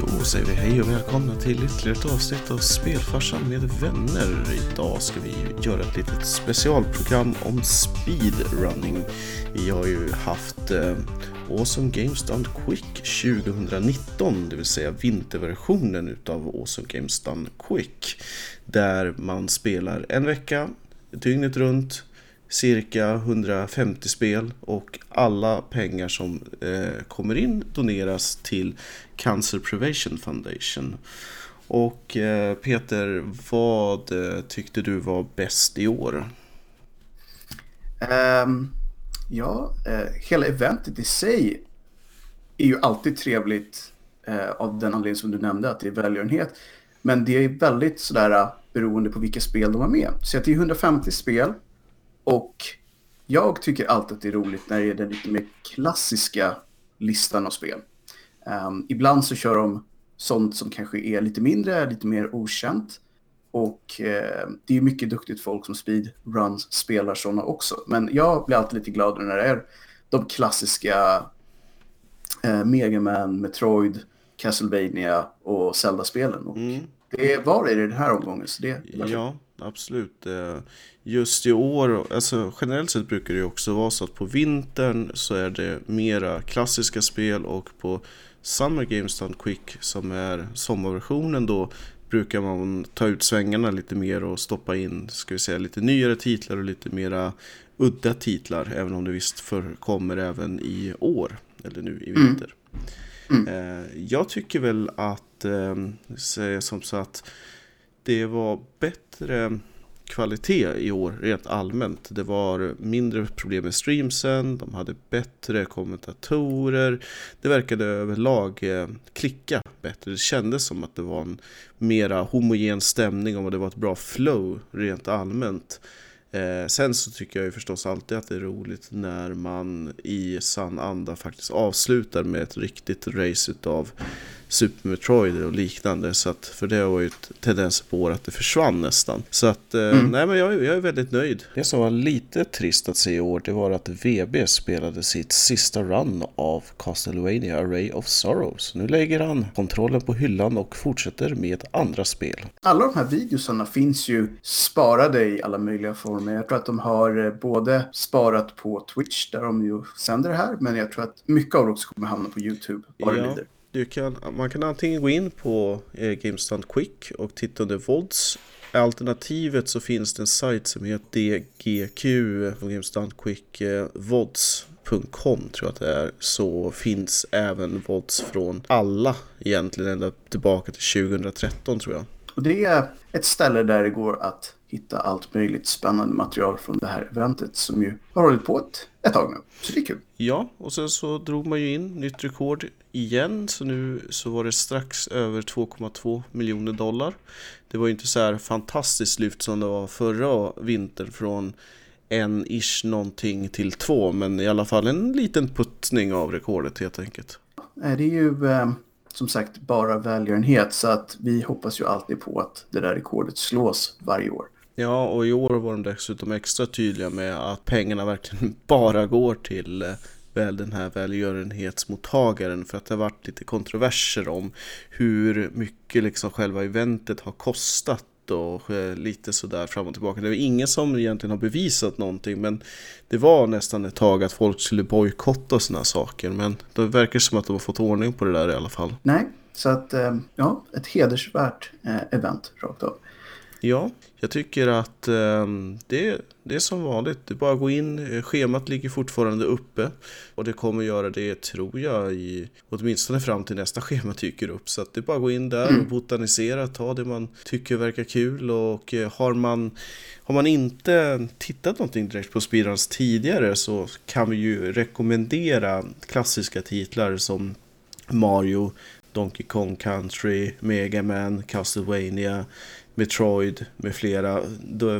Då säger vi hej och välkomna till ytterligare ett avsnitt av Spelfarsan med vänner. Idag ska vi göra ett litet specialprogram om speedrunning. Vi har ju haft eh, Awesome Games Done Quick 2019, det vill säga vinterversionen utav Awesome Games Done Quick. Där man spelar en vecka, dygnet runt, cirka 150 spel och alla pengar som eh, kommer in doneras till Cancer Prevention Foundation. Och eh, Peter, vad eh, tyckte du var bäst i år? Um, ja, eh, hela eventet i sig är ju alltid trevligt eh, av den anledning som du nämnde, att det är välgörenhet. Men det är väldigt sådär eh, beroende på vilka spel de har med. Så att det är 150 spel och jag tycker alltid att det är roligt när det är den lite mer klassiska listan av spel. Um, ibland så kör de sånt som kanske är lite mindre, lite mer okänt. Och eh, det är mycket duktigt folk som speedruns spelar sådana också. Men jag blir alltid lite gladare när det är de klassiska eh, Mega Man, Metroid, Castlevania och Zelda-spelen. Och mm det var det i den här omgången. Så det ja, absolut. Eh, just i år, alltså generellt sett brukar det också vara så att på vintern så är det mera klassiska spel och på Summer Games Done Quick som är sommarversionen då brukar man ta ut svängarna lite mer och stoppa in ska vi säga, lite nyare titlar och lite mera udda titlar även om det visst förekommer även i år eller nu i vinter. Mm. Mm. Eh, jag tycker väl att, eh, säga som så att det var bättre kvalitet i år rent allmänt. Det var mindre problem med streamsen, de hade bättre kommentatorer. Det verkade överlag eh, klicka bättre. Det kändes som att det var en mera homogen stämning och det var ett bra flow rent allmänt. Eh, sen så tycker jag ju förstås alltid att det är roligt när man i sann anda faktiskt avslutar med ett riktigt race utav Super Metroid och liknande. Så att, för det var ju ett tendens på år att det försvann nästan. Så att, eh, mm. nej men jag, jag, är väldigt nöjd. Det som var lite trist att se i år, det var att VB spelade sitt sista run av Castlevania Array of Sorrows. Nu lägger han kontrollen på hyllan och fortsätter med andra spel. Alla de här videosarna finns ju sparade i alla möjliga former. Jag tror att de har eh, både sparat på Twitch, där de ju sänder det här, men jag tror att mycket av det också kommer hamna på YouTube. Bara ja. Du kan, man kan antingen gå in på eh, GameStand Quick och titta under VODs. Alternativet så finns det en sajt som heter DGQ GameStand Quick eh, VODs.com tror jag att det är så finns även VODs från alla egentligen ända tillbaka till 2013 tror jag. Och det är ett ställe där det går att hitta allt möjligt spännande material från det här eventet som ju har hållit på ett, ett tag nu. Så det är kul. Ja, och sen så drog man ju in nytt rekord igen. Så nu så var det strax över 2,2 miljoner dollar. Det var ju inte så här fantastiskt lyft som det var förra vintern från en ish någonting till två. Men i alla fall en liten puttning av rekordet helt enkelt. Det är ju eh, som sagt bara välgörenhet så att vi hoppas ju alltid på att det där rekordet slås varje år. Ja, och i år var de dessutom extra tydliga med att pengarna verkligen bara går till eh, väl den här välgörenhetsmottagaren för att det har varit lite kontroverser om hur mycket liksom själva eventet har kostat och eh, lite sådär fram och tillbaka. Det är ingen som egentligen har bevisat någonting men det var nästan ett tag att folk skulle bojkotta sådana saker men det verkar som att de har fått ordning på det där i alla fall. Nej, så att eh, ja, ett hedersvärt event rakt av. Ja, jag tycker att eh, det, det är som vanligt. Det är bara att gå in. Schemat ligger fortfarande uppe. Och det kommer göra det, tror jag, i, åtminstone fram till nästa schema dyker upp. Så det är bara att gå in där och mm. botanisera. Ta det man tycker verkar kul. Och eh, har man, har man inte tittat någonting direkt på speedruns tidigare så kan vi ju rekommendera klassiska titlar som Mario, Donkey Kong Country, Mega Man, Castlevania Metroid med flera.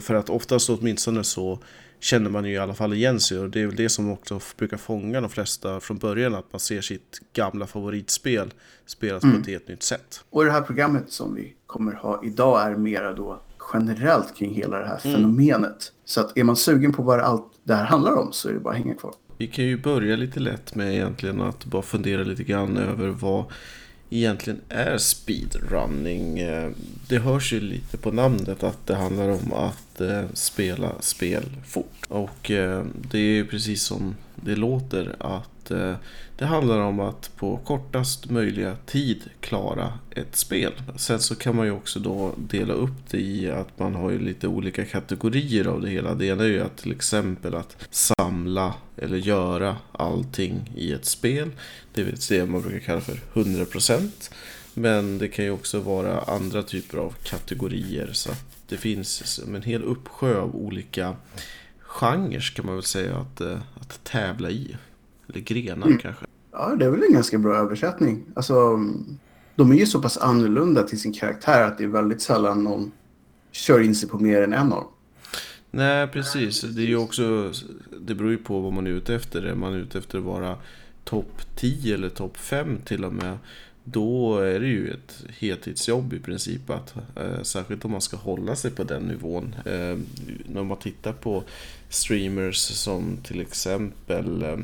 För att oftast åtminstone så känner man ju i alla fall igen sig och det är väl det som också brukar fånga de flesta från början att man ser sitt gamla favoritspel spelas mm. på ett helt nytt sätt. Och det här programmet som vi kommer ha idag är mera då generellt kring hela det här mm. fenomenet. Så att är man sugen på vad allt det här handlar om så är det bara att hänga kvar. Vi kan ju börja lite lätt med egentligen att bara fundera lite grann över vad egentligen är speedrunning. Eh, det hörs ju lite på namnet att det handlar om att eh, spela spel fort. Och eh, det är ju precis som det låter att Eh, det handlar om att på kortast möjliga tid klara ett spel. Sen så kan man ju också då dela upp det i att man har ju lite olika kategorier av det hela. Det ena är ju att till exempel att samla eller göra allting i ett spel. Det vill säga man brukar kalla för 100%. Men det kan ju också vara andra typer av kategorier. Så det finns en hel uppsjö av olika genrer kan man väl säga att, eh, att tävla i. Eller grenar mm. kanske. Ja, det är väl en ganska bra översättning. Alltså, de är ju så pass annorlunda till sin karaktär att det är väldigt sällan någon kör in sig på mer än en av dem. Nej, precis. Det är ju också, det beror ju på vad man är ute efter. Är man ute efter att vara topp 10 eller topp 5 till och med. Då är det ju ett heltidsjobb i princip. Att, eh, särskilt om man ska hålla sig på den nivån. Eh, när man tittar på streamers som till exempel eh,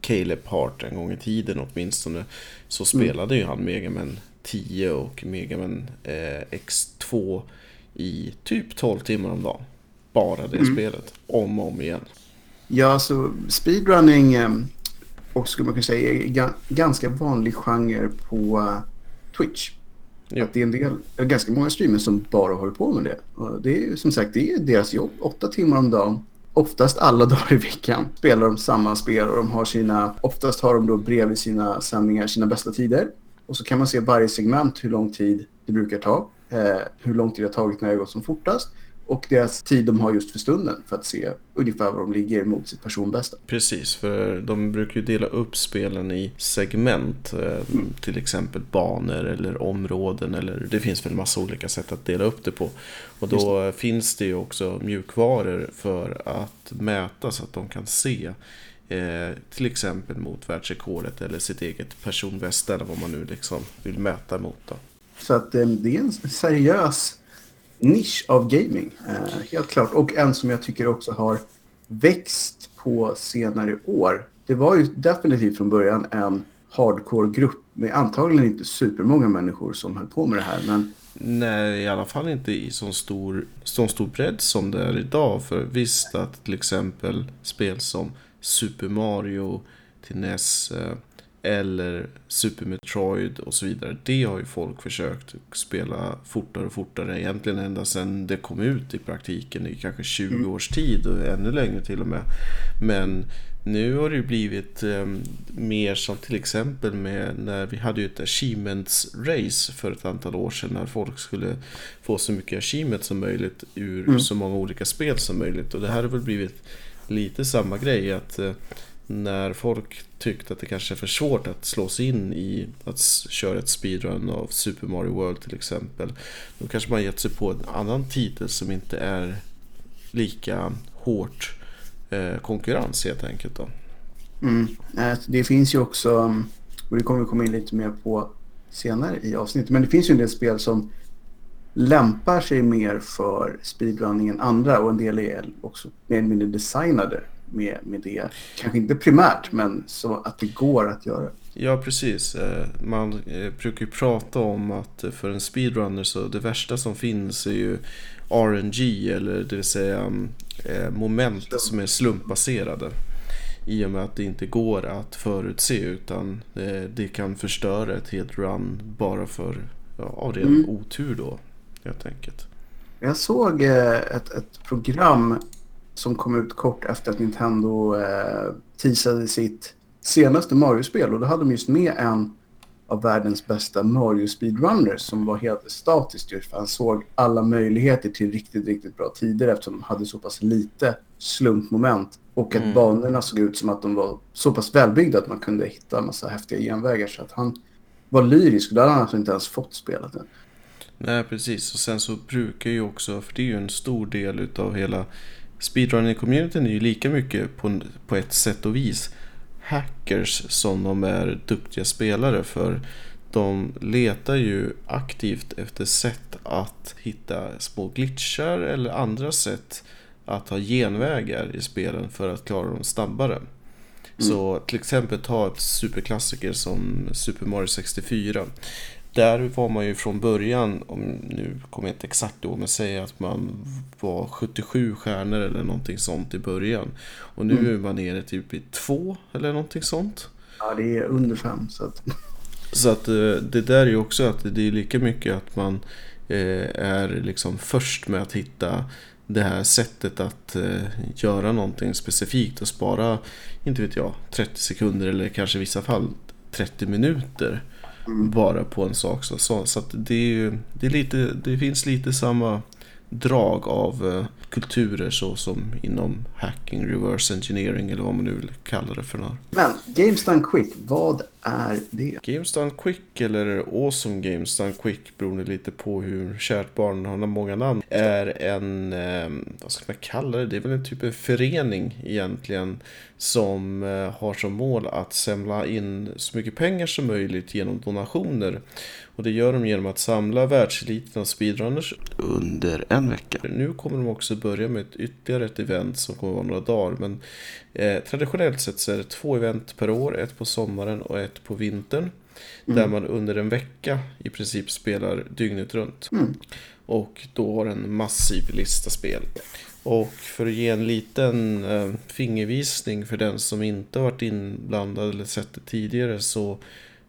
Caleb Hart en gång i tiden åtminstone. Så mm. spelade mm. ju han Mega Man 10 och Mega Man eh, X2 i typ 12 timmar om dagen. Bara det mm. spelet, om och om igen. Ja, så speedrunning eh, och skulle man kunna säga är ganska vanlig genre på uh, Twitch. Ja. Att det är en del, ganska många streamers som bara håller på med det. Och det är som sagt det är deras jobb, åtta timmar om dagen oftast alla dagar i veckan spelar de samma spel och de har sina, oftast har de då bredvid sina sändningar sina bästa tider. Och så kan man se varje segment hur lång tid det brukar ta, eh, hur lång tid det har tagit när det har gått som fortast och deras tid de har just för stunden för att se ungefär var de ligger mot sitt personbästa. Precis, för de brukar ju dela upp spelen i segment, eh, mm. till exempel banor eller områden eller det finns väl massa olika sätt att dela upp det på. Och då det. finns det ju också mjukvaror för att mäta så att de kan se eh, till exempel mot världsrekordet eller sitt eget personbästa eller vad man nu liksom vill mäta mot. Då. Så att eh, det är en seriös nisch av gaming. Eh, helt klart. Och en som jag tycker också har växt på senare år. Det var ju definitivt från början en hardcore-grupp med antagligen inte supermånga människor som höll på med det här. Men... Nej, i alla fall inte i så stor, så stor bredd som det är idag. För visst att till exempel spel som Super Mario till NES eh, eller Super Metroid och så vidare. Det har ju folk försökt spela fortare och fortare egentligen ända sedan det kom ut i praktiken i kanske 20 mm. års tid och ännu längre till och med. Men nu har det ju blivit eh, mer som till exempel med när vi hade ju ett achievements race för ett antal år sedan när folk skulle få så mycket achievements som möjligt ur mm. så många olika spel som möjligt och det här har väl blivit lite samma grej att eh, när folk tyckte att det kanske är för svårt att slå sig in i att köra ett speedrun av Super Mario World till exempel. Då kanske man gett sig på en annan titel som inte är lika hårt eh, konkurrens helt enkelt. Då. Mm. Eh, det finns ju också, mm, och det kommer vi komma in lite mer på senare i avsnittet, men det finns ju en del spel som lämpar sig mer för speedrunning än andra och en del är också mer eller mindre designade med, med det. Kanske inte primärt, men så att det går att göra. Ja, precis. Eh, man eh, brukar ju prata om att för en speedrunner så det värsta som finns är ju RNG eller det vill säga eh, moment som är slumpbaserade. I och med att det inte går att förutse utan det kan förstöra ett helt run bara för ja, av ren mm. otur då helt enkelt. Jag såg ett, ett program som kom ut kort efter att Nintendo eh, teasade sitt senaste Mario-spel. Och då hade de just med en av världens bästa Mario speedrunners som var helt statiskt just för han såg alla möjligheter till riktigt, riktigt bra tider eftersom de hade så pass lite slumpmoment och att mm. banorna såg ut som att de var så pass välbyggda att man kunde hitta en massa häftiga genvägar så att han var lyrisk och då hade han alltså inte ens fått spelat den. Nej, precis. Och sen så brukar ju också, för det är ju en stor del utav hela speedrunning-communityn är ju lika mycket på, på ett sätt och vis hackers som de är duktiga spelare för de letar ju aktivt efter sätt att hitta små glitchar eller andra sätt att ha genvägar i spelen för att klara dem snabbare. Så till exempel ta ett superklassiker som Super Mario 64. Där var man ju från början, om nu kommer jag inte exakt ihåg, men säga att man var 77 stjärnor eller någonting sånt i början. Och nu Mm. är man nere typ i två eller någonting sånt. Ja, det är under fem. Så att... Så att eh, det där är ju också att det är lika mycket att man eh, är liksom först med att hitta det här sättet att eh, göra någonting specifikt och spara, inte vet jag, 30 sekunder eller kanske i vissa fall 30 minuter bara på en sak. Så, så, så att det, är ju, det, är lite, det finns lite samma drag av eh, kulturer så som inom hacking, reverse engineering eller vad man nu vill kalla det för. Något. Men Games Done Quick, vad är det? Games Done Quick eller Awesome Games Done Quick beroende lite på hur kärt barn har många namn. Är en, ehm, vad ska man kalla det? Det är väl en typ av förening egentligen. Som eh, har som mål att samla in så mycket pengar som möjligt genom donationer. Och det gör de genom att samla världseliten av speedrunners under en vecka. Nu kommer de också börja med ett ytterligare ett event som kommer vara några dagar. Men eh, traditionellt sett så är det två event per år. Ett på sommaren och ett på vintern. Där man under en vecka i princip spelar dygnet runt. Mm. Och då har en massiv lista spel. Och för att ge en liten eh, fingervisning för den som inte har varit inblandad eller sett det tidigare så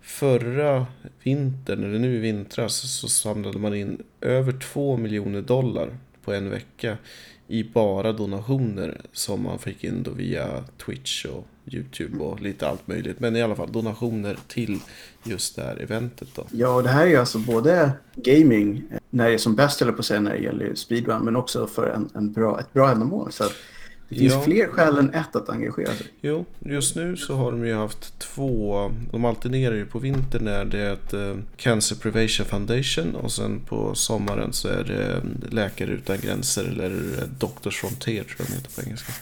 förra vintern, eller nu i vintras, så samlade man in över 2 miljoner dollar på en vecka i bara donationer som man fick in då via Twitch och YouTube och lite allt möjligt. Men i alla fall donationer till just det här eventet då. Ja, och det här är ju alltså både gaming, eh, när det är som bäst eller på att säga när det gäller speedrun, men också för en, en bra, ett bra ändamål. Så att det finns Ja. fler skäl än ett att engagera sig. Jo, just nu så har de ju haft två, de alternerar ju på vintern är det ett eh, Cancer Prevention Foundation och sen på sommaren så är det eh, Läkare Utan Gränser eller eh, Doctors Frontier tror jag den heter på engelska.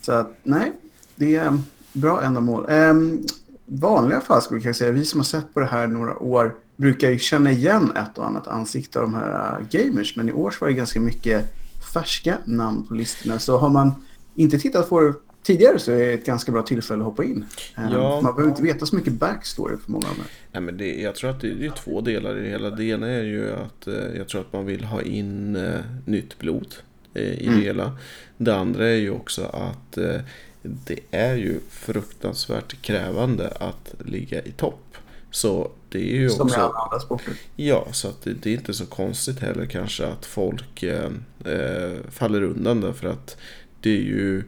Så att nej, det är bra ändamål. Um, vanliga fall skulle jag säga, vi som har sett på det här några år brukar ju känna igen ett och annat ansikte av de här gamers. Men i år så var det ganska mycket färska namn på listorna. Så har man inte tittat på det tidigare så är det ett ganska bra tillfälle att hoppa in. Um, Ja. Man behöver inte veta så mycket backstory för många av dem. Nej, men det, jag tror att det, det är två delar i det hela. Det ena är ju att eh, jag tror att man vill ha in eh, nytt blod eh, i Mm. det hela. Det andra är ju också att eh, det är ju fruktansvärt krävande att ligga i topp. Så det är ju Som i också... alla andra sporter. Ja, så att det, det är inte så konstigt heller kanske att folk eh, eh, faller undan därför att det är ju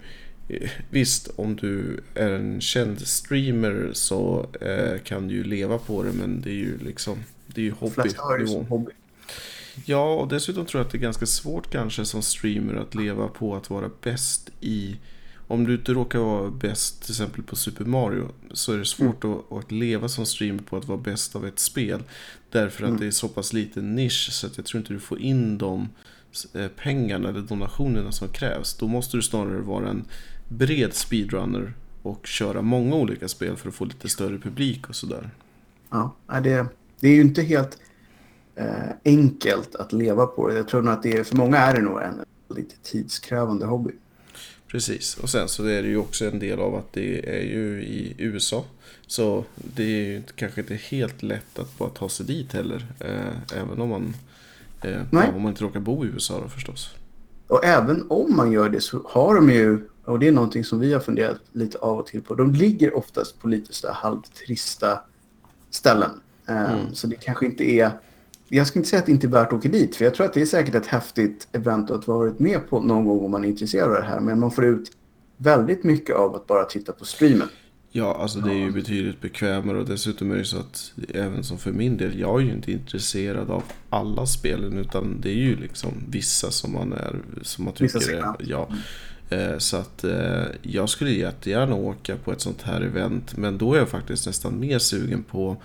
eh, Visst, om du är en känd streamer så eh, kan du ju leva på det men det är ju liksom Det är ju De flesta har det ju som hobbynivå. hobby. Ja, och dessutom tror jag att det är ganska svårt kanske som streamer att leva på att vara bäst i om du inte råkar vara bäst till exempel på Super Mario så är det svårt att, att leva som streamer på att vara bäst av ett spel. Därför att Mm. det är så pass liten nisch så att jag tror inte du får in de eh, pengarna eller donationerna som krävs. Då måste du snarare vara en bred speedrunner och köra många olika spel för att få lite större publik och sådär. Ja, det, det är ju inte helt eh, enkelt att leva på det. Jag tror nog att det är, för många är det nog en lite tidskrävande hobby. Precis, och sen så är det ju också en del av att det är ju i USA. Så det är ju kanske inte helt lätt att bara ta sig dit heller. Eh, även om man, eh, Nej. om man inte råkar bo i USA då förstås. Och även om man gör det så har de ju, och det är någonting som vi har funderat lite av och till på, de ligger oftast på lite så halvtrista ställen. Eh, Mm. Så det kanske inte är, jag ska inte säga att det inte är värt att åka dit, för jag tror att det är säkert ett häftigt event att ha varit med på någon gång om man är intresserad av det här, men man får ut väldigt mycket av att bara titta på streamen. Ja, alltså det är ju betydligt bekvämare och dessutom är det så att även som för min del, jag är ju inte intresserad av alla spelen utan det är ju liksom vissa som man är, som man tycker är, ja. Eh, Så att eh, jag skulle jättegärna åka på ett sånt här event men då är jag faktiskt nästan mer sugen på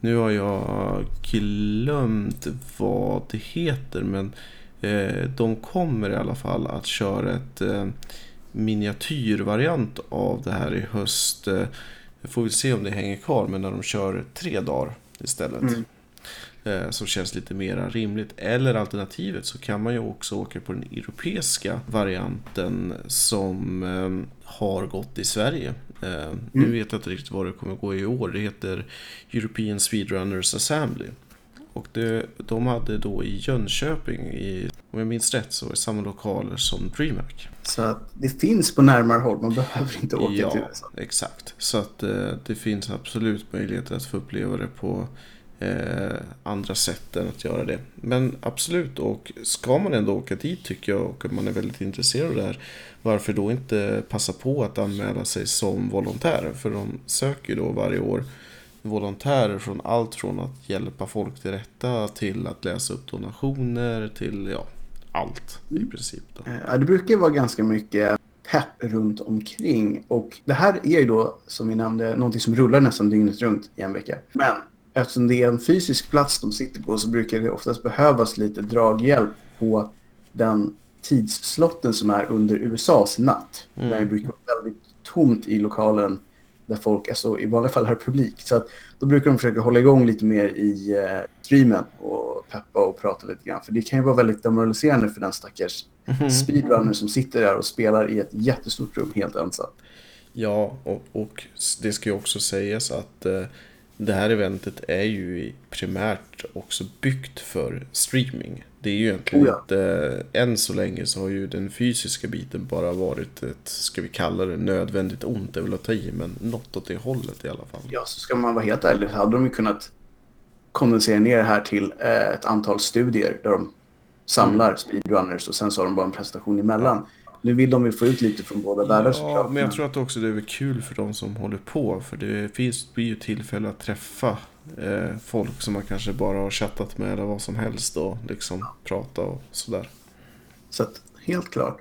nu har jag glömt vad det heter men eh, de kommer i alla fall att köra ett eh, miniatyrvariant av det här i höst. Eh, får väl se om det hänger kvar men när de kör tre dagar istället. Mm. Eh, Som känns lite mer rimligt. Eller alternativet så kan man ju också åka på den europeiska varianten som eh, har gått i Sverige Eh, Nu vet jag inte riktigt vad det kommer gå i år. Det heter European Speedrunners Assembly. Och det, de hade då i Jönköping, i, om jag minns rätt, så i samma lokaler som DreamHack. Så att det finns på närmare håll, man behöver inte åka ja, till USA. exakt. Så att det finns absolut möjligheter att få uppleva det på eh, andra sätt än att göra det. Men absolut, och ska man ändå åka dit tycker jag och man är väldigt intresserad av det här. Varför då inte passa på att anmäla sig som volontär? För de söker ju då varje år volontärer från allt från att hjälpa folk till rätta till att läsa upp donationer till ja, allt i princip. Då. Eh, Ja, det brukar vara ganska mycket pepp runt omkring. Och det här är ju då, som vi nämnde, någonting som rullar nästan dygnet runt i en vecka. Men eftersom det är en fysisk plats de sitter på så brukar det oftast behövas lite draghjälp på den tidsslotten som är under USAs natt. Mm. Där det brukar vara väldigt tomt i lokalen där folk är så, i vanliga fall har publik. Så att då brukar de försöka hålla igång lite mer i eh, streamen och peppa och prata lite grann. För det kan ju vara väldigt demoraliserande för den stackars speedrunner som sitter där och spelar i ett jättestort rum helt ensam. Ja, och, och det ska ju också sägas att eh, det här eventet är ju primärt också byggt för streaming. Det är ju egentligen Oh ja. inte, än så länge så har ju den fysiska biten bara varit ett, ska vi kalla det nödvändigt ont, det är väl att ta i, men något åt det hållet i alla fall. Ja, så ska man vara helt ärlig så hade de ju kunnat kondensera ner det här till eh, ett antal studier där de samlar speedrunners och sen så har de bara en presentation emellan. Nu vill de ju få ut lite från båda världar Ja, såklart. men jag tror att också det är kul för de som håller på. För det finns, blir ju tillfälle att träffa eh, folk som man kanske bara har chattat med eller vad som helst och liksom prata och sådär. Så att, helt klart.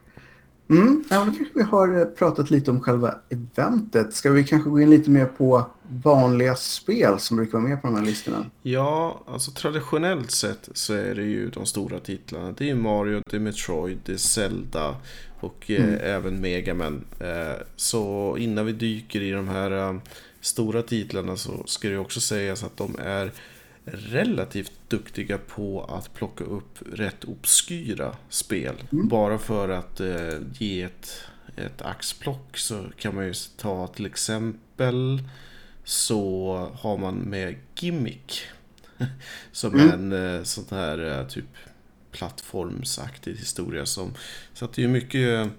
Mm, ja, vi har eh, pratat lite om själva eventet. Ska vi kanske gå in lite mer på vanliga spel som brukar vara med på de här listorna? Ja, alltså traditionellt sett så är det ju de stora titlarna. Det är Mario, det är Metroid, det är Zelda och eh, även Mega Man. Eh, så innan vi dyker i de här eh, stora titlarna så ska det också sägas att de är relativt duktiga på att plocka upp rätt obskyra spel. Bara för att ge ett, ett axplock så kan man ju ta till exempel så har man med Gimmick. Som är en sån här typ plattformsaktig historia som så att det är mycket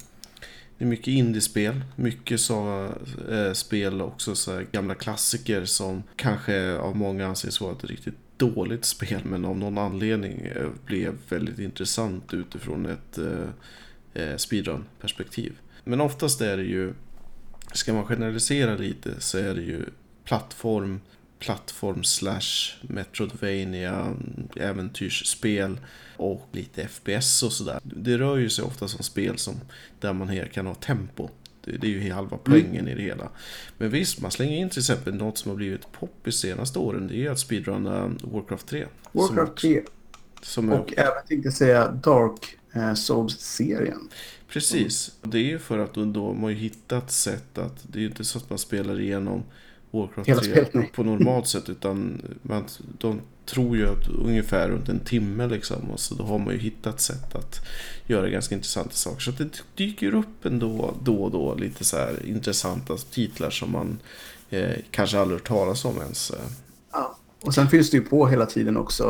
det är mycket indiespel, mycket så, eh, spel också så här gamla klassiker som kanske av många anses vara ett riktigt dåligt spel men av någon anledning eh, blev väldigt intressant utifrån ett eh, eh, speedrun-perspektiv. Men oftast är det ju, ska man generalisera lite så är det ju plattform, plattform slash Metroidvania, äventyrsspel och lite FPS och sådär. Det rör ju sig ofta som spel som, där man här kan ha tempo. Det, det är ju halva poängen i det hela. Men visst, man slänger in till exempel något som har blivit pop i senaste åren. Det är ju att speedrunna Warcraft 3. som Warcraft också- 3 Som är, och även tänkte säga Dark eh, Souls-serien. Precis. Det är ju för att då, då har hittat sätt att det är ju inte så att man spelar igenom Warcraft Hela 3 spelet, på normalt sätt utan man, de tror ju att ungefär runt en timme liksom och så då har man ju hittat sätt att göra ganska intressanta saker. Så att det dyker upp ändå då och då lite så här intressanta titlar som man eh, kanske aldrig hört talas om ens. eh. Ja. Och sen finns det ju på hela tiden också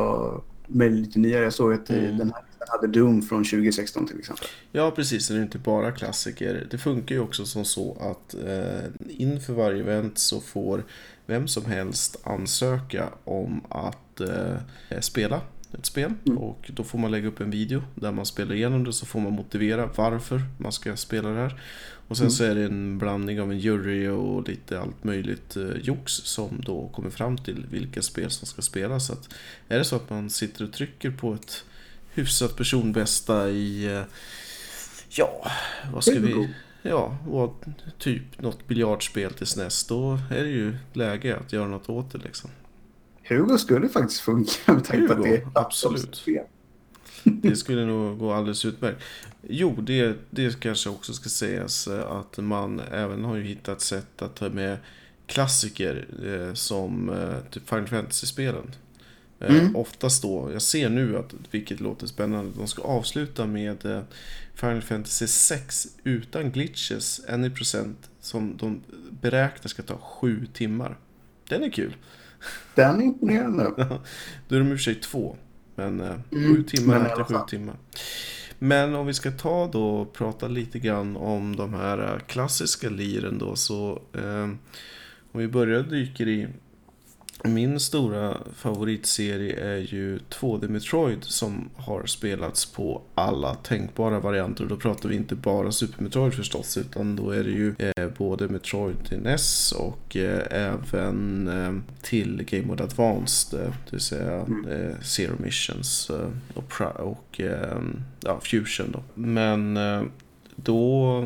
med lite nyare. Jag såg att eh, Mm. den här hade Doom från 2016 till exempel. Ja, precis. Det är inte bara klassiker. Det funkar ju också som så att eh, inför varje event så får vem som helst ansöka om att eh, spela ett spel. Och då får man lägga upp en video där man spelar igenom det så får man motivera varför man ska spela det här. Och sen så är det en blandning av en jury och lite allt möjligt eh, jox som då kommer fram till vilka spel som ska spelas. Så att är det så att man sitter och trycker på ett hyfsat personbästa i eh, Ja, vad ska vi... Ja, och typ något biljardspel till SNES. Då är det ju läge att göra något åt det liksom. Hugo skulle faktiskt funka med tanke på att det är absolut. Det skulle nog gå alldeles utmärkt. Jo, det, det kanske också ska sägas eh, att man även har ju hittat sätt att ta med klassiker eh, som eh, typ Final Fantasy-spelen. Eh, Mm. Oftast då, jag ser nu att, vilket låter spännande, de ska avsluta med eh, Final Fantasy 6 utan glitches, any percent som de beräknar ska ta sju timmar. Den är kul. Den är imponerande. Då är de i och för sig två. Men eh, Mm, sju timmar men i är inte alla sju timmar. Men om vi ska ta då och prata lite grann om de här klassiska liren då så eh, om vi börjar dyker i min stora favoritserie är ju 2D Metroid som har spelats på alla tänkbara varianter. Då pratar vi inte bara Super Metroid förstås utan då är det ju eh, både Metroid till NES och eh, även eh, till Game Boy Advanced. Det vill säga eh, Zero Missions och, och eh, ja, Fusion då. Men då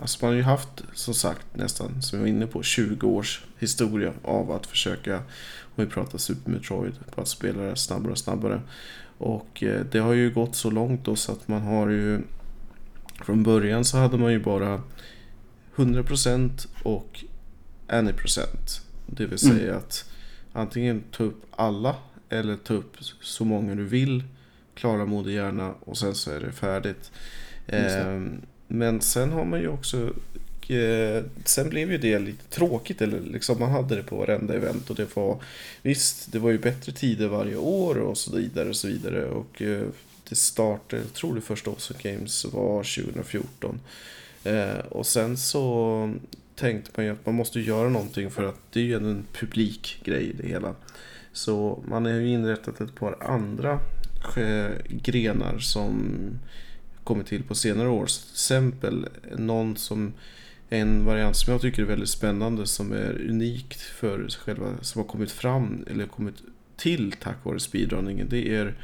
Alltså man har ju haft, som sagt, nästan, som jag var inne på, 20 års historia av att försöka, om vi pratar Super Metroid, på att spela det snabbare och snabbare. Och eh, det har ju gått så långt då så att man har ju, från början så hade man ju bara 100% och any% Det vill säga Mm. att antingen ta upp alla eller ta upp så många du vill, klara moder gärna och sen så är det färdigt. Ehm, men sen har man ju också eh, Sen blev ju det lite tråkigt, eller liksom man hade det på varenda event och det var Visst, det var ju bättre tider varje år och så vidare och så vidare. Och eh, det startade, jag tror det första Awesome Games var 2014 eh, och sen så tänkte man ju att man måste göra någonting för att det är ju en publikgrej det hela. Så man har ju inrättat ett par andra eh, grenar som kommit till på senare år. Till exempel någon som en variant som jag tycker är väldigt spännande som är unikt för själva som har kommit fram eller kommit till tack vare speedrunningen. Det är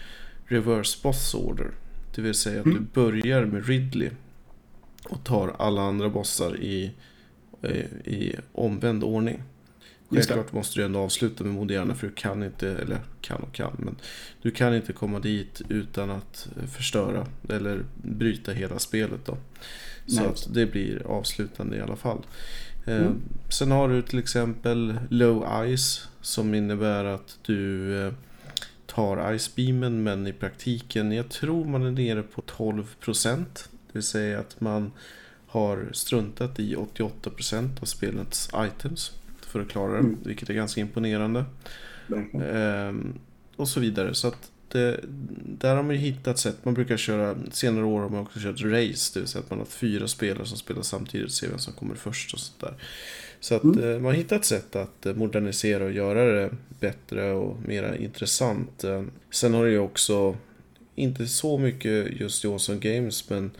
reverse boss order. Det vill säga att Mm. du börjar med Ridley och tar alla andra bossar i, i omvänd ordning. Självklart måste du ändå avsluta med Moderna för du kan inte, eller kan och kan, men du kan inte komma dit utan att förstöra eller bryta hela spelet då. Så Nej. att det blir avslutande i alla fall. Eh, Mm. Sen har du till exempel Low Ice som innebär att du eh, tar Ice Beamen men i praktiken, jag tror man är nere på 12%. Det vill säga att man har struntat i 88% av spelets items för att klara det, Mm. vilket är ganska imponerande. Verkligen. Ehm, och så vidare. Så att det, där har man ju hittat sätt. Man brukar köra, senare år har man också kört race. Det vill säga att man har fyra spelare som spelar samtidigt och ser vem som kommer först och sånt där. Så att Mm. eh, man har hittat sätt att eh, modernisera och göra det bättre och mer intressant. Eh, Sen har det ju också, inte så mycket just i Awesome Games, men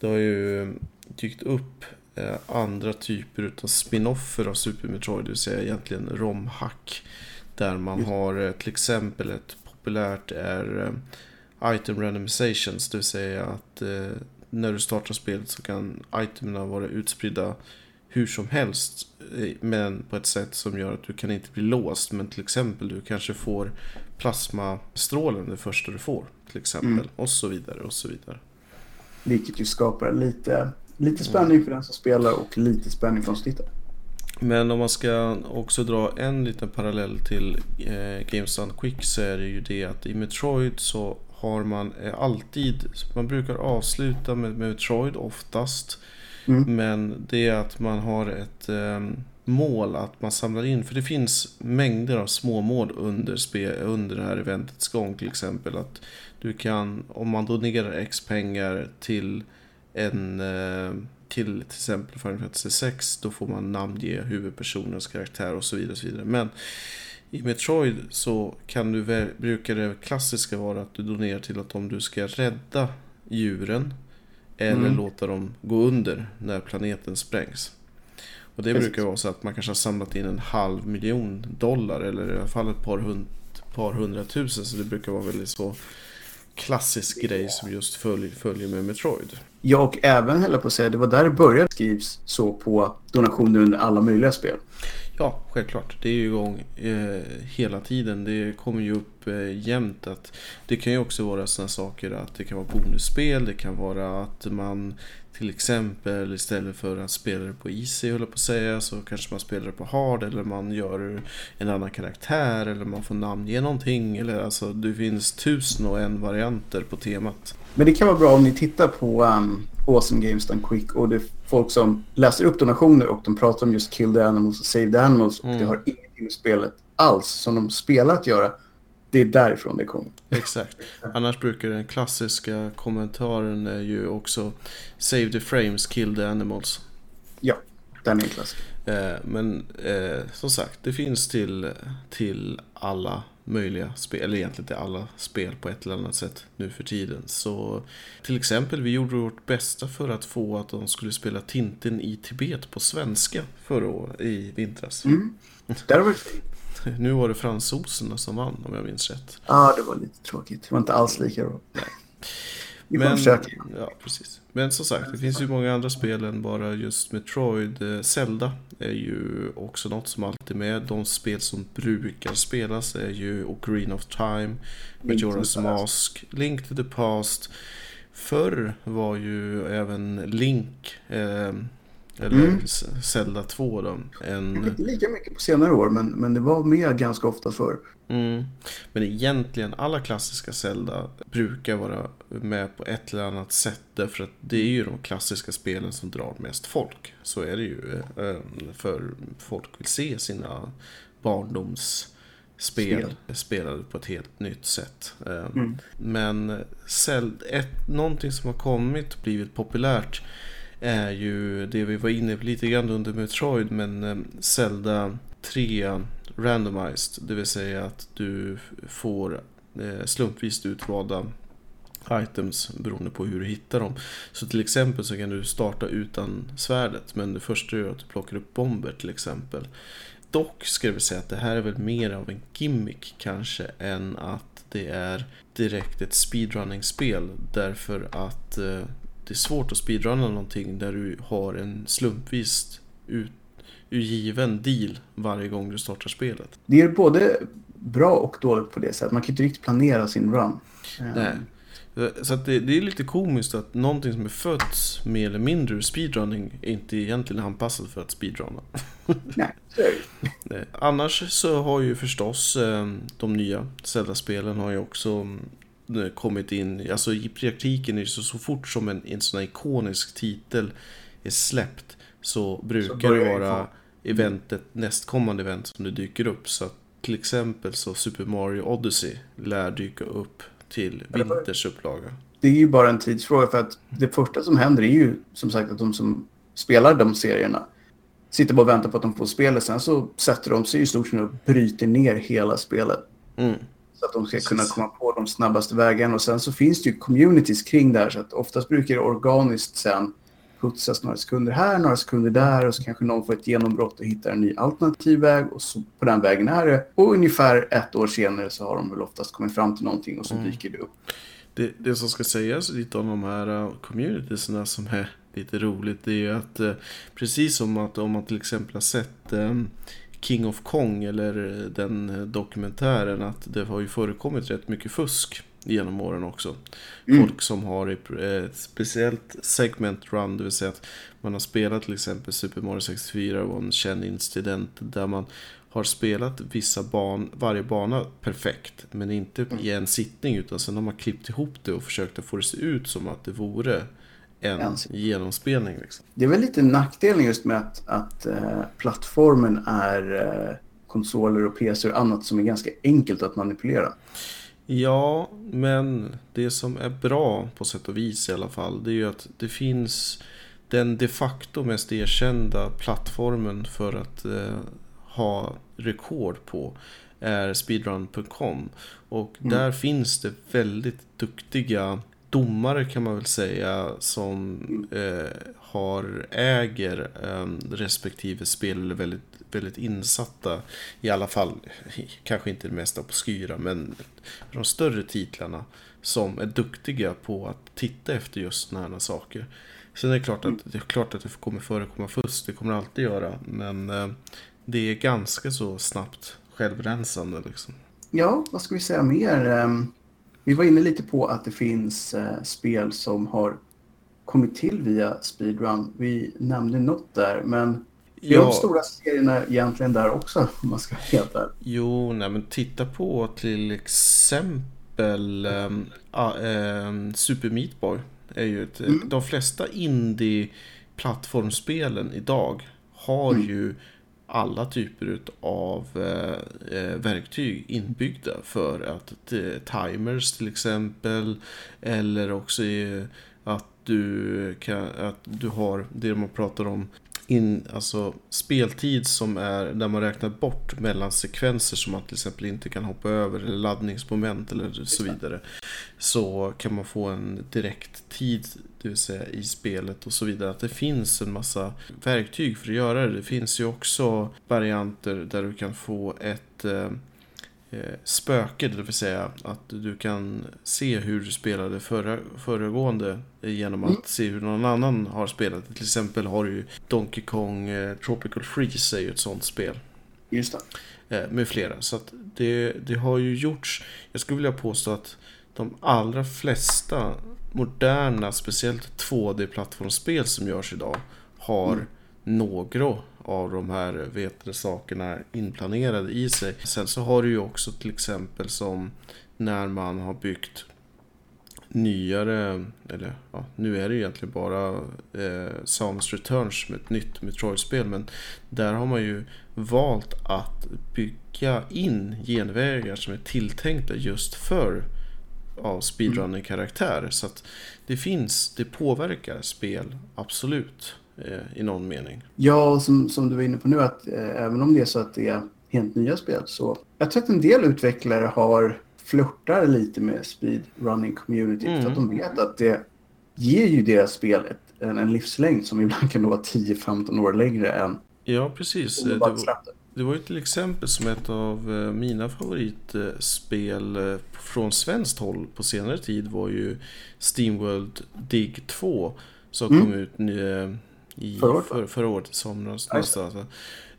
det har ju dykt upp eh, andra typer utav spin-offer av Super Metroid, det vill säga egentligen romhack. Där man har eh, till exempel ett populärt är eh, item randomizations, det vill säga att eh, när du startar spelet så kan itemen vara utspridda hur som helst eh, men på ett sätt som gör att du kan inte bli låst. Men till exempel du kanske får plasmastrålen det första du får till exempel Mm. och så vidare och så vidare. Vilket ju skapar lite, lite spänning för den som spelar och lite spänning för de som tittar. Men om man ska också dra en liten parallell till eh, Games Done Quick så är det ju det att i Metroid så har man eh, alltid, man brukar avsluta med, med Metroid oftast. Mm. Men det är att man har ett eh, mål att man samlar in, för det finns mängder av småmål under, spe, under det här eventets gång till exempel. Att du kan, om man donerar X pengar till en eh, till till exempel Final Fantasy 6 då får man namnge huvudpersonens karaktär och så vidare. Och så vidare. Men i Metroid så kan du väl, brukar det klassiska vara att du donerar till att om du ska rädda djuren eller Mm. låta dem gå under när planeten sprängs. Och det Precis. brukar vara så att man kanske har samlat in en halv miljon dollar eller i alla fall ett par, hund, par hundratusen. Så det brukar vara väldigt så klassisk grej som just följer, följer med Metroid. Ja, och även höll på att säga, det var där det började skrivs så på donationer under alla möjliga spel. Ja, självklart. Det är ju igång eh, hela tiden. Det kommer ju upp eh, jämt att det kan ju också vara sådana saker att det kan vara bonusspel, det kan vara att man till exempel istället för att spela det på easy höll jag på att säga så kanske man spelar det på hard eller man gör en annan karaktär eller man får namnge någonting eller alltså det finns tusen och en varianter på temat. Men det kan vara bra om ni tittar på um, Awesome Games Done Quick och det är folk som läser upp donationer och de pratar om just Kill the Animals och Save the Animals och Mm. det har ingenting med spelet alls som de spelar att göra. Det är därifrån det kommer. Exakt. Annars brukar den klassiska kommentaren är ju också Save the frames, kill the animals. Ja, den är en klassiker. Eh, men eh, som sagt, det finns till, till alla möjliga spel, eller egentligen till alla spel på ett eller annat sätt nu för tiden. Så till exempel, vi gjorde vårt bästa för att få att de skulle spela Tintin i Tibet på svenska förra året, i vintras. Mm. Där har vi. Nu var det fransoserna som vann om jag minns rätt. Ja, det var lite tråkigt. Det var inte alls lika bra. Vi får Men, försöka. ja, precis. Men som sagt, det finns ju många andra spel än bara just Metroid. Eh, Zelda är ju också något som alltid är med. De spel som brukar spelas är ju Ocarina of Time, Majora's. Mask, Link to the Past. Förr var ju även Link, eh, eller Mm. Zelda 2 då, en... Inte lika mycket på senare år, men, men det var med ganska ofta förr. Mm. Men egentligen alla klassiska Zelda brukar vara med på ett eller annat sätt. Därför att det är ju de klassiska spelen som drar mest folk. Så är det ju. eh, För folk vill se sina barndomsspel Spel. spelade på ett helt nytt sätt. Eh, Mm. Men Zel- ett, någonting som har kommit och blivit populärt är ju det vi var inne på lite grann under Metroid men eh, Zelda 3 randomized. Det vill säga att du får eh, slumpvis utvalda items beroende på hur du hittar dem. Så till exempel så kan du starta utan svärdet men det första du gör är att du plockar upp bomber till exempel. Dock ska jag väl säga att det här är väl mer av en gimmick kanske än att det är direkt ett speedrunning-spel. Därför att eh, det är svårt att speedrunna någonting där du har en slumpvis ut, given deal varje gång du startar spelet. Det är både bra och dåligt på det sättet. Man kan inte riktigt planera sin run. Nej. Så att det, det är lite komiskt att någonting som är fött mer eller mindre ur speedrunning är inte egentligen anpassat för att speedrunna. Nej. Eh, Annars så har ju förstås eh, de nya Zelda-spelen har ju också kommit in, alltså i praktiken är det så, så fort som en, en sån här ikonisk titel är släppt så brukar det börjar vara eventet, nästkommande event som det dyker upp. Så att till exempel så Super Mario Odyssey lär dyka upp till det vinters upplaga. Det är ju bara en tidsfråga för att det första som händer är ju som sagt att de som spelar de serierna sitter bara och väntar på att de får spelet. Sen så sätter de sig i stort sett och bryter ner hela spelet. Mm. Så att de ska kunna komma på de snabbaste vägarna. Och sen så finns det ju communities kring det här. Så att oftast brukar det organiskt sen putsas några sekunder här, några sekunder där. Och så kanske någon får ett genombrott och hittar en ny alternativ väg. Och så på den vägen är det. Och ungefär ett år senare så har de väl oftast kommit fram till någonting och så Mm. dyker det upp. Det, det som ska sägas lite om de här uh, communitiesna som är lite roligt det är ju att eh, precis som att om man till exempel har sett eh, King of Kong eller den dokumentären att det har ju förekommit rätt mycket fusk genom åren också. Mm. Folk som har ett speciellt segment run, det vill säga att man har spelat till exempel Super Mario 64 och en känd incident där man har spelat vissa ban, varje bana perfekt men inte i en sittning utan sen har man klippt ihop det och försökt att få det se ut som att det vore en En genomspelning. Liksom. Det är väl lite nackdelen just med att, att eh, plattformen är eh, konsoler och PC och annat som är ganska enkelt att manipulera. Ja, men det som är bra på sätt och vis i alla fall det är ju att det finns den de facto mest erkända plattformen för att eh, ha rekord på är speedrun.com och Mm. där finns det väldigt duktiga domare kan man väl säga som eh, har äger eh, respektive spel eller väldigt, väldigt insatta i alla fall, kanske inte det mesta på Skyra men de större titlarna som är duktiga på att titta efter just sådana här saker. Sen är det klart att det, är klart att det kommer förekomma fusk, det kommer det alltid göra men eh, det är ganska så snabbt självrensande liksom. Ja, vad ska vi säga mer? Ehm, vi var inne lite på att det finns eh, spel som har kommit till via speedrun. Vi nämnde något där, men är ja. de stora serierna egentligen där också, om man ska vara? Jo, nej men titta på till exempel ähm, äh, Super Meat Boy. Är ju ett, mm. De flesta indie-plattformsspelen idag har mm. ju alla typer av eh, eh, verktyg inbyggda för att eh, timers till exempel eller också att du, kan, att du har det man pratar om in, alltså speltid som är där man räknar bort mellan sekvenser som man till exempel inte kan hoppa över eller laddningsmoment eller så vidare. Så kan man få en direkt tid det vill säga i spelet och så vidare. Att det finns en massa verktyg för att göra det. Det finns ju också varianter där du kan få ett eh, spöke, det vill säga att du kan se hur du spelade förra, föregående genom att mm. se hur någon annan har spelat. Till exempel har du Donkey Kong eh, Tropical Freeze är ju ett sånt spel. Just det. Eh, med flera. Så att det, det har ju gjorts, jag skulle vilja påstå att de allra flesta moderna, speciellt 2D-plattformsspel som görs idag har mm. några av de här eh, vet sakerna inplanerade i sig. Sen så har du ju också till exempel som när man har byggt nyare, eller ja, nu är det egentligen bara eh, Samus Returns med ett nytt Metroid-spel men där har man ju valt att bygga in genvägar som är tilltänkta just för av speedrunning-karaktär. Så att det finns, det påverkar spel, absolut, eh, i någon mening. Ja, som, som du var inne på nu, att eh, även om det är så att det är helt nya spel så jag tror att en del utvecklare har flörtar lite med speedrunning community mm. för att de vet att det ger ju deras spel ett, en, en livslängd som ibland kan vara 10-15 år längre än Ja, precis. Det var, det var ju till exempel som ett av eh, mina favoritspel eh, från svenskt håll på senare tid var ju Steamworld Dig 2 som mm. kom ut eh, i förra året, för, förra året somras.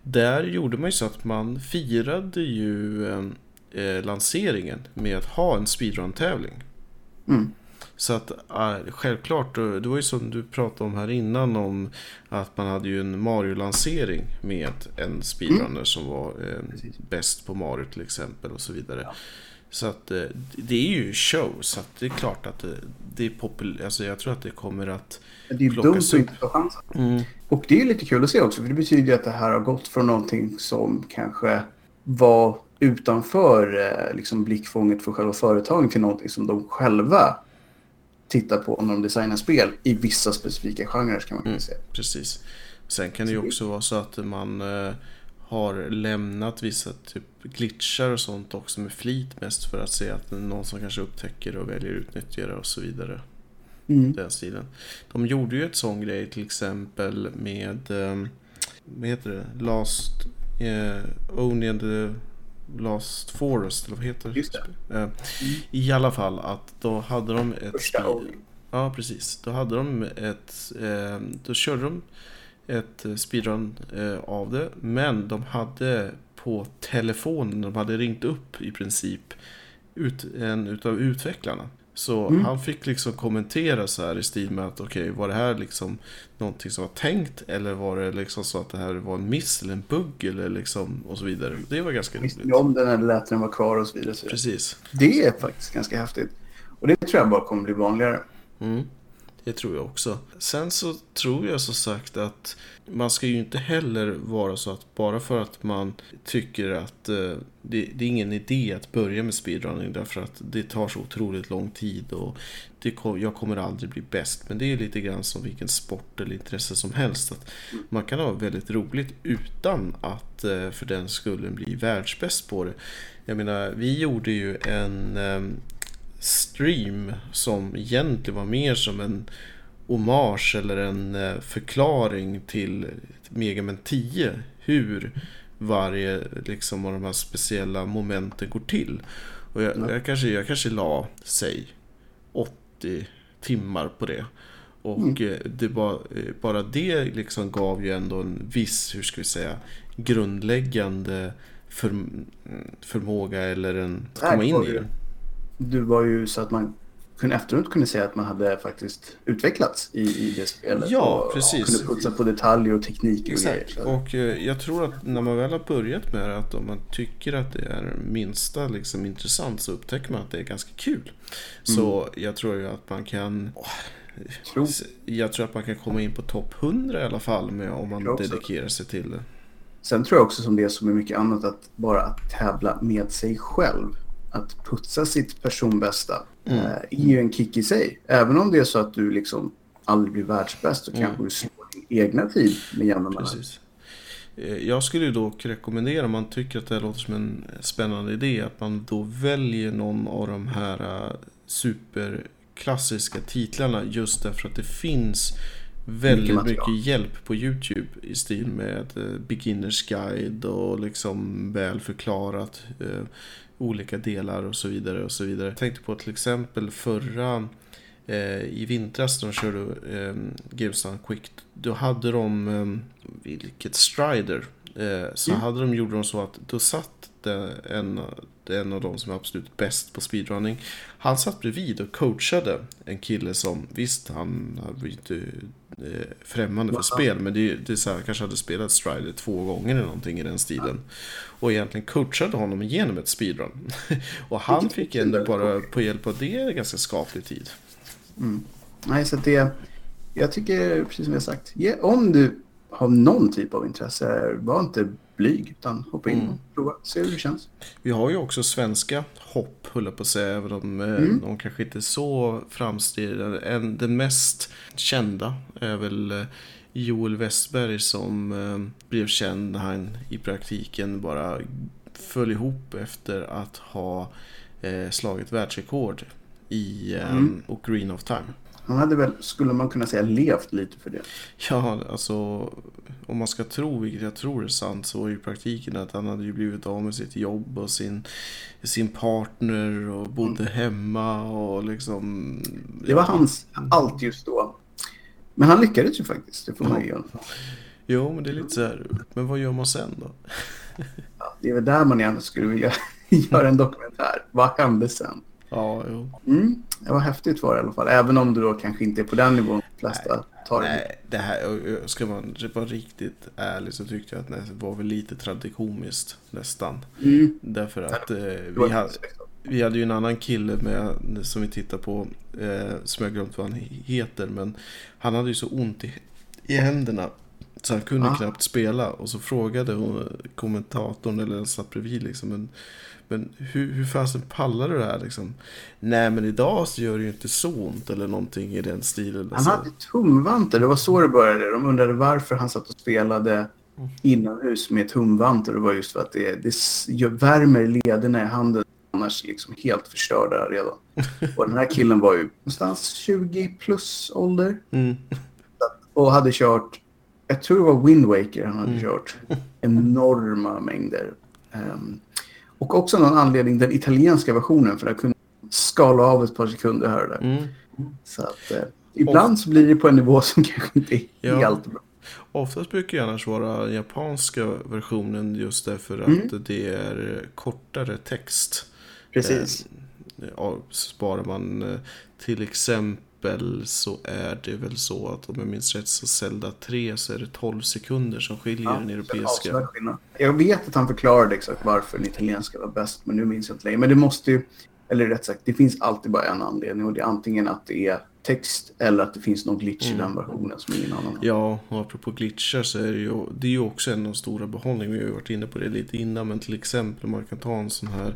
Där gjorde man ju så att man firade ju eh, lanseringen med att ha en speedrun-tävling. Mm. Så att äh, självklart, det var ju som du pratade om här innan om att man hade ju en Mario-lansering med en speedrunner mm. som var eh, bäst på Mario till exempel och så vidare. Ja. Så att eh, det är ju show, så att det är klart att det, det är populärt. Alltså jag tror att det kommer att Det är dumt att inte ta chansen. Mm. Och det är ju lite kul att se också, för det betyder ju att det här har gått från någonting som kanske var utanför eh, liksom blickfånget för själva företagen till någonting som de själva tittar på när de designar spel i vissa specifika genrer kan man mm, säga. Precis. Sen kan det ju också vara så att man eh, har lämnat vissa typ glitchar och sånt också med flit mest för att se att någon som kanske upptäcker och väljer utnyttja det och så vidare. Mm. Den stilen. De gjorde ju ett sån grej till exempel med eh, vad heter det? Last eh, Only the Last Forest, eller vad heter det? Just det. Mm. I alla fall att då hade de ett... Första Ja, precis. Då hade de ett... Eh, då körde de ett speedrun eh, av det. Men de hade på telefonen, de hade ringt upp i princip ut, en utav utvecklarna. Så mm. han fick liksom kommentera så här i stil med att okej, okay, var det här liksom någonting som var tänkt eller var det liksom så att det här var en miss eller en bugg eller liksom och så vidare. Det var ganska roligt. Visste om den eller lät den vara kvar och så vidare. Precis. Det är faktiskt ganska häftigt. Och det tror jag bara kommer bli vanligare. Mm. Det tror jag också. Sen så tror jag som sagt att man ska ju inte heller vara så att bara för att man tycker att eh, det, det, är ingen idé att börja med speedrunning därför att det tar så otroligt lång tid och det, jag kommer aldrig bli bäst. Men det är lite grann som vilken sport eller intresse som helst. Att man kan ha väldigt roligt utan att eh, för den skulle bli världsbäst på det. Jag menar, vi gjorde ju en eh, stream som egentligen var mer som en hommage eller en eh, förklaring till Megaman 10. Hur varje liksom, av de här speciella momenten går till. Och jag, jag, kanske, jag kanske la, säg, 80 timmar på det. Och mm. Eh, det var, eh, bara det liksom gav ju ändå en viss, hur ska vi säga, grundläggande för, förmåga eller en, att komma in i det du var ju så att man kunde efteråt kunde säga att man hade faktiskt utvecklats i, i det spelet. Ja, och, precis. Och kunde putsa på detaljer och teknik och grejer. Exakt. Och eh, jag tror att när man väl har börjat med det, att om man tycker att det är minsta liksom, intressant så upptäcker man att det är ganska kul. Så jag tror ju att man kan... åh, Tror- Jag tror att man kan komma in på topp 100 i alla fall med, om man dedikerar sig till det. Sen tror jag också som det är som med mycket annat att bara att tävla med sig själv. Att putsa sitt personbästa Mm. eh, är ju en kick i sig. Även om det är så att du liksom aldrig blir världsbäst så Mm. kanske du slår din egna tid med jämna mellanrum. Eh, Jag skulle ju dock rekommendera om man tycker att det här låter som en spännande idé att man då väljer någon av de här eh, superklassiska titlarna just därför att det finns väldigt Mycket mycket, hjälp på Youtube i stil med beginners guide och liksom väl förklarat olika delar och så vidare och så vidare. Jag tänkte på till exempel förra eh, i vintras när de körde eh, GameStop Quick. Då hade de, eh, vilket Strider, eh, så Mm. hade de, gjorde de så att då satt en, en av de som är absolut bäst på speedrunning. Han satt bredvid och coachade en kille som, visst han var inte eh, främmande för spel, men det, det är så här, kanske hade spelat Strider två gånger eller någonting i den stilen. Och egentligen coachade honom igenom ett speedrun. och han fick ändå bara på hjälp av det ganska skaplig tid. Nej, så det... Jag tycker, precis som jag sagt, om du har någon typ av intresse, var inte blyg, utan hoppa in Mm. och prova, se hur det känns. Vi har ju också svenska hopp, höll jag på att säga, även om eh, Mm. de kanske inte är så framstridande. En, den mest kända är väl eh, Joel Westberg som eh, blev känd när han i praktiken bara föll ihop efter att ha slagit världsrekord i Mm. Ocarina of Time. Han hade väl, skulle man kunna säga, levt lite för det. Ja, alltså om man ska tro, vilket jag tror är sant, så var ju praktiken att han hade ju blivit av med sitt jobb och sin, sin partner och bodde hemma och liksom... Mm. Det var hans allt just då. Men han lyckades ju faktiskt, det får man ju göra. Jo, men det är lite så här, men vad gör man sen då? Ja, det är väl där man gärna skulle vilja göra en dokumentär. Vad hände sen? Ja, jo. Mm, det var häftigt var det i alla fall. Även om du då kanske inte är på den nivån de flesta tar. Nej, det här, ska man vara riktigt ärlig så tyckte jag att det var väl lite tragikomiskt nästan. Mm, Därför att eh, vi, hade, vi hade ju en annan kille med, som vi tittar på, eh, som jag glömt vad han heter, men han hade ju så ont i, i händerna så han kunde Ah. knappt spela. Och så frågade hon, kommentatorn, eller den satt bredvid liksom, men, men hur, hur fasen pallar du det här liksom? Nej men idag så gör det ju inte så ont eller någonting i den stilen. Han Alltså. hade tumvantar, det var så det började. De undrade varför han satt och spelade inomhus med tumvantar. Det var just för att det, det värmer lederna i handen. Annars liksom helt förstörda redan. Och den här killen var ju någonstans 20 plus ålder. Mm. Och hade kört, jag tror det var Wind Waker han hade Mm. kört. Enorma mängder. Ehm, och också någon anledning den italienska versionen för kunde man skala av ett par sekunder här och där. Mm. Så att eh, ibland så blir det på en nivå som kanske inte är Ja. helt bra. Oftast brukar det annars vara japanska versionen just därför att Mm. det är kortare text. Precis. Ja, sparar man eh, till exempel så är det väl så att om jag minns rätt så Zelda 3 så är det 12 sekunder som skiljer den det är europeiska. Jag vet att han förklarade exakt varför den italienska var bäst, men nu minns jag inte längre. Men det måste ju, eller rätt sagt, det finns alltid bara en anledning och det är antingen att det är text eller att det finns någon glitch i den versionen som ingen annan har. Mm. Ja, och apropå glitchar så är det ju, det är ju också en av de stora behållningarna. Vi har ju varit inne på det lite innan, men till exempel man kan ta en sån här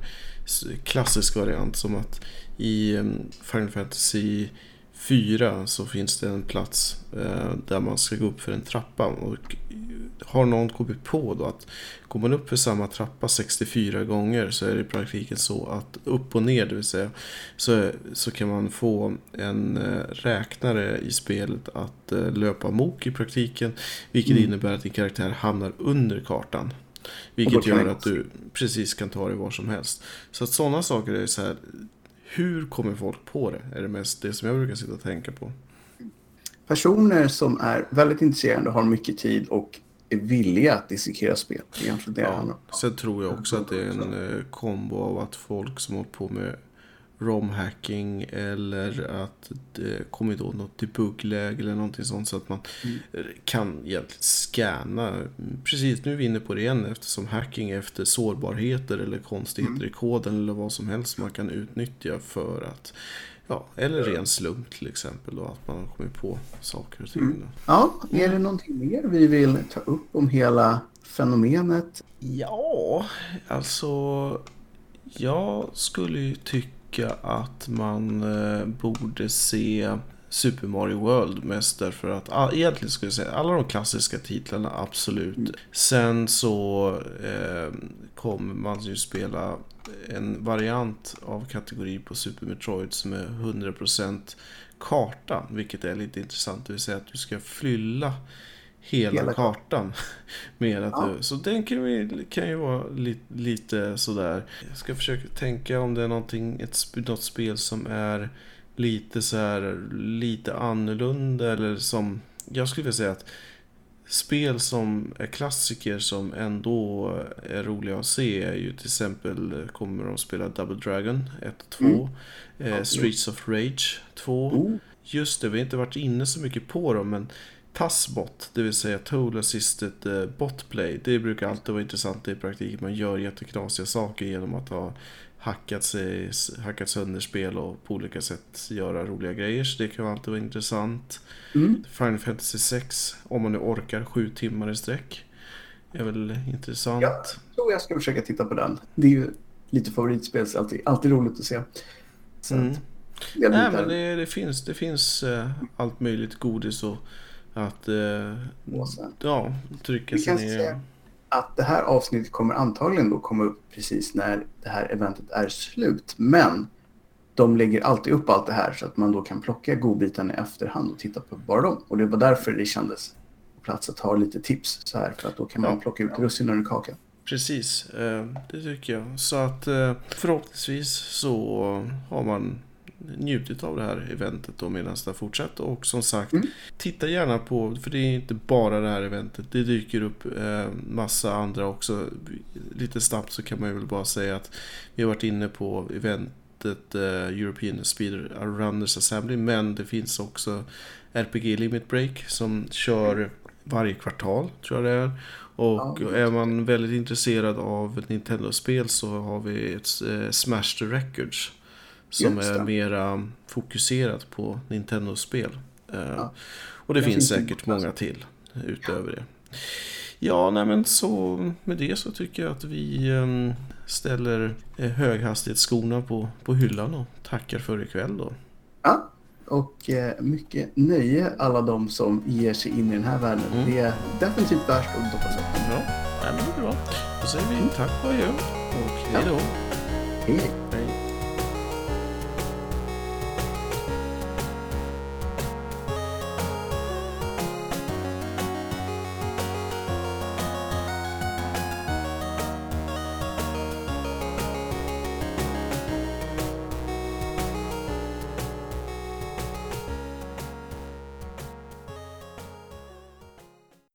klassisk variant som att i em, Final Fantasy 4 så finns det en plats eh, där man ska gå upp för en trappa och har någon kommit på då att går man upp för samma trappa 64 gånger så är det i praktiken så att upp och ner, det vill säga så, så kan man få en eh, räknare i spelet att eh, löpa mok i praktiken. Vilket Mm. innebär att din karaktär hamnar under kartan. Vilket gör att du precis kan ta dig var som helst. Så att sådana saker är så här. Hur kommer folk på det? Är det mest det som jag brukar sitta och tänka på. Personer som är väldigt intresserade, har mycket tid och är villiga att dissekera spel. Egentligen det Ja. Sen tror jag också att det är en eh, kombo av att folk som har hållit på med romhacking eller att det kommer då något debugläge eller någonting sånt så att man Mm. kan egentligen scanna. Precis, nu är vi inne på det igen eftersom hacking efter sårbarheter eller konstigheter Mm. i koden eller vad som helst man kan utnyttja för att Ja, eller ren slump till exempel då, att man kommer på saker och ting. Mm. Ja, är det någonting mer vi vill ta upp om hela fenomenet? Ja, alltså jag skulle ju tycka att man eh, borde se Super Mario World mest därför att ah, egentligen skulle jag säga alla de klassiska titlarna absolut. Mm. Sen så eh, kommer man ju spela en variant av kategori på Super Metroid som är 100% karta, vilket är lite intressant. Det vill säga att du ska fylla hela, Hela kartan. Med att Ja. du, så den kan, vi, kan ju vara li, lite sådär. Jag ska försöka tänka om det är någonting, ett, något spel som är lite så här lite annorlunda eller som jag skulle vilja säga att spel som är klassiker som ändå är roliga att se är ju till exempel kommer de spela Double Dragon 1 och 2 Mm. eh, Streets of Rage 2 Oh, Just det, vi har inte varit inne så mycket på dem men TASBot, det vill säga Tool Assisted eh, Botplay, det brukar alltid vara intressant i praktiken. Man gör jätteknasiga saker genom att ha hackat, sig, hackat sönder spel och på olika sätt göra roliga grejer. Så det kan alltid vara intressant. mm. Final Fantasy 6, om man nu orkar sju timmar i sträck, är väl intressant. Ja. tror jag ska försöka titta på den. Det är ju lite favoritspel, så alltid, alltid roligt att se. Så Mm. att, jag Nej, men det, det finns, det finns eh, allt möjligt godis och att eh, ja, trycka sig ner. säga att det här avsnittet kommer antagligen då komma upp precis när det här eventet är slut. Men de lägger alltid upp allt det här så att man då kan plocka godbitarna i efterhand och titta på bara dem. Och det var därför det kändes på plats att ha lite tips så här för att då kan man Ja. plocka ut russinen ur kakan. Precis, eh, det tycker jag. Så att eh, förhoppningsvis så har man njutit av det här eventet då medan det fortsätter. Och som sagt, Mm. titta gärna på, för det är inte bara det här eventet. Det dyker upp eh, massa andra också. Lite snabbt så kan man ju väl bara säga att vi har varit inne på eventet eh, European Speed Runners Assembly. Men det finns också RPG Limit Break som kör varje kvartal, tror jag det är. Och Ja, är man väldigt intresserad av ett Nintendo-spel så har vi ett eh, Smash the Records. Som är mera fokuserat på Nintendo-spel. Eh, Ja. Och det Det finns säkert många till utöver det. Ja, nej men så med det så tycker jag att vi eh, ställer eh, höghastighetsskorna på, på hyllan och tackar för ikväll då. Ja, och eh, mycket nöje alla de som ger sig in i den här världen. Mm. Det är definitivt värt att hoppas på. Ja, nej, men det är bra. Då säger vi tack och adjö och hej då. Hej. Hej.